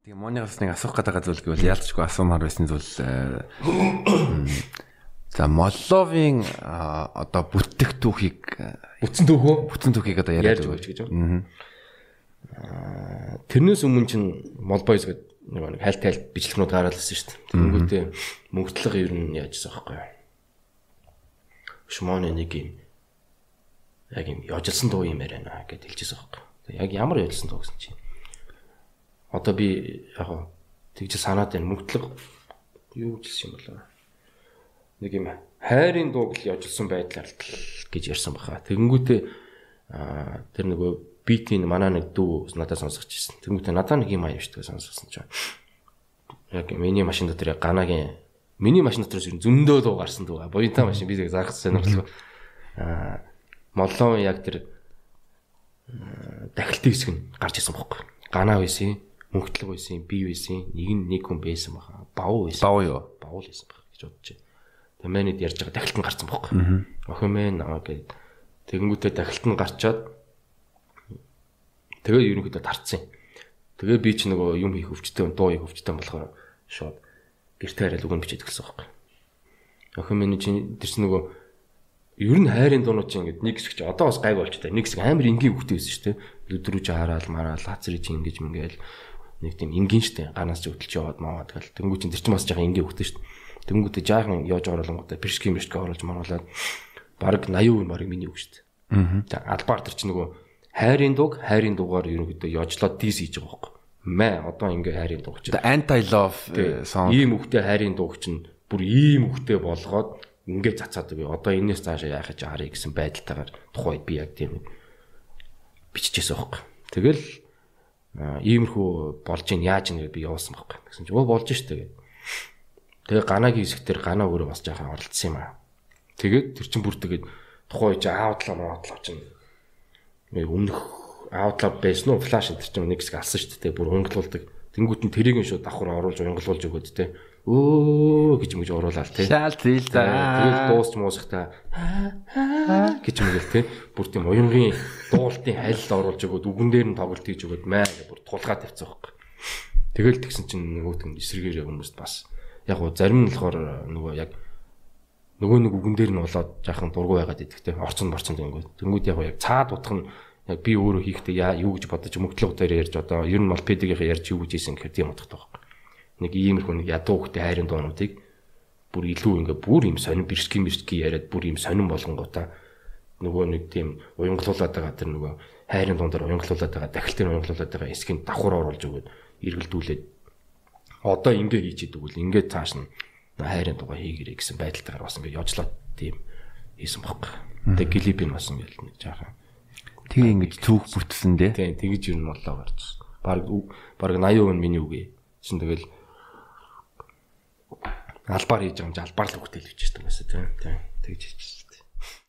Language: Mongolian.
Тэгээ Монигаас нэг асуух гэдэг зүйл гэвэл яалтчгүй асуумаар байсан зүйл э, за Молловын одоо бүтээгтүүхийг бүтсэн түүхөө бүтэн түүхийг одоо яриад өгч гэж байна. Тэрнээс өмнө чинь Молбойс гэдэг нэг хайлт хайлт бичлэгнүүд гаргалсан шүү дээ. Тэнгүүтээ мөнгөтлөг ер нь яажсан байхгүй юу? Шмоны нэг юм яг юм яжилсан дуу юм яриана гэд хэлчихсэн байхгүй юу? Яг ямар яжилсан дуу гэсэн чинь одоо би яг тэгж санаад байна. Мөнгөтлөг юу гэсэн юм болоо нэг юм хайрын дууг л явуулсан байдлаар гэж ярьсан баха. Тэгэнгүүтээ тэр нөгөө битийн манаа нэг дүү надад сонсгож ирсэн. Тэгэнгүүтээ надад нэг юм шүү дээ сонсгосон чинь яг миний машин дотор яг ганагийн миний машин дотроос зөндөө дуу гарсан дүү. Буянта машин. Би тэг заах сонирхолтой аа моллон яг тэр дахилтын хэсэг нь гарч ирсэн бохоггүй. Ганаа байсан мөнгөтлөг байсан, бие байсан, нэг нь нэг хүн байсан баха. Бав байсан. Бав юу? Бавл байсан баха гэж бодож байна. Тэгээ манайд ярьж байгаа дахилтан гарцсан бохоо. Охин мэн аа гэдэг. Тэгэнгүүтээ дахилтан гарчаад тэгээ ерөнхийдөө тарцсан. Тэгээ би ч нөгөө юм хийх өвчтэй, дуу хийх өвчтэй болохоор шууд гэртээ хараад үгэн бичээд гэлсэн байхгүй. Охин мэн чинь тэр чинь нөгөө ер нь хайрын дуунууд чинь ингээд нэг хэсэг чи одоо бас гайг болчтой. Нэг хэсэг амар энгийн хөвгтэй байсан шүү дээ. Өдрүүж хараал мараал лазерыг чинь ингэж мингээл нэг тийм энгийн штэ ганаас ч хөдөлж яваад маваад гал. Тэнгуү чин тэр чинь бас жоохон энгийн хөхтэй штэ. Тэнгуүтэ жаахан яаж оруулангуудаа пиршким мэршгэ оруулж маруулаад баг 80% баг миний үг штэ. За албаар тэр чинь нөгөө хайрын дуг хайрын дугаар ерөнхийдөө яжлаад дис хийж байгаа байхгүй мэ одоо ингээ хайрын дуг чинь. Anti love song ийм үхтэй хайрын дуг чинь бүр ийм үхтэй болгоод ингээ цацаад би одоо энэс цаашаа яах гэж харъя гэсэн байдалтайгаар тухайд би яг тийм биччихсэн байхгүй тэгэл иймэрхүү болж ийн яаж ингэ би явуулсан байхгүй. Тэгсэн чинь өө болж штэ гэ. Тэгээ ганагийн хэсэгтэр гана өөрөө бас жаахан оролцсон юм аа. Тэгээд тэр чин бүр тэгээд тухайн үе ааудлаа маадлаа чинь нэг өмнөх ааудлаа байсан уу флаш энэ чинь нэг хэсэг алсан штэ тэгээ бүр уянгалуулдаг. Тэнгүүт нь тэрийг нь шууд давхар оруулж уянгалуулж өгөөд те өө гэж мэж оруулаад те. Шаал зээл за. Тэгээд дуусч муусахта гэж мэгэл те. Бүр тийм уянгийн дуултын хайлт оруулж өгөөд үгэн дээр нь тоглолт хийж өгөөд маа гэж бүр тулгаа тавьцсан байхгүй. Тэгэл тэгсэн чинь нөгөөт нь эсрэгээр хүмүүст бас яг гоо зарим нь болохоор нөгөө яг нөгөө нэг үгэн дээр нь болоод жаахан дургу байгаад идэх те. Орцон борцон тэнгүүд. Тэнгүүд яг яг цаад утх нь яг би өөрөө хийхдээ яа юу гэж бодож мөнгөлөг дээр ярьж одоо ер нь бол педигийн ярьж юу гэж ийсэн гэхээр тийм утгатай байхгүй. Нэг иймэрхүү нэг ядуу хөхтэй хайрын дуунуудыг бүр илүү ингээ бүр юм сонин бирски мирски яриад бүр юм сонин болгонгуудаа нөгөө нэг тийм уянгалуулаад байгаа тэр нөгөө хайрын дундаар уянгалуулаад байгаа дахилтын уянгалуулаад байгаа эсхийн давхар оруулж өгөөд эргэлдүүлээд одоо ингээ хийж идэг үл ингээ цааш нь хайрын дугаа хийгэрэй гэсэн байдалтайгаар бас ингээ яжлаад тийм хийсэн баг. Тэгээ клипийн бас ингээ нэг жаахан Тэгээ ингэж түүх бүтсэн дээ. Тийм, тэгэж юу нь боллоо гарч. Бараг бараг 80% нь миний үг ээ. Чин тэгэл албаар хийж байгаа юм чи албаар л хөвтэй л бичсэн байсан тийм. Тийм, тэгж хийж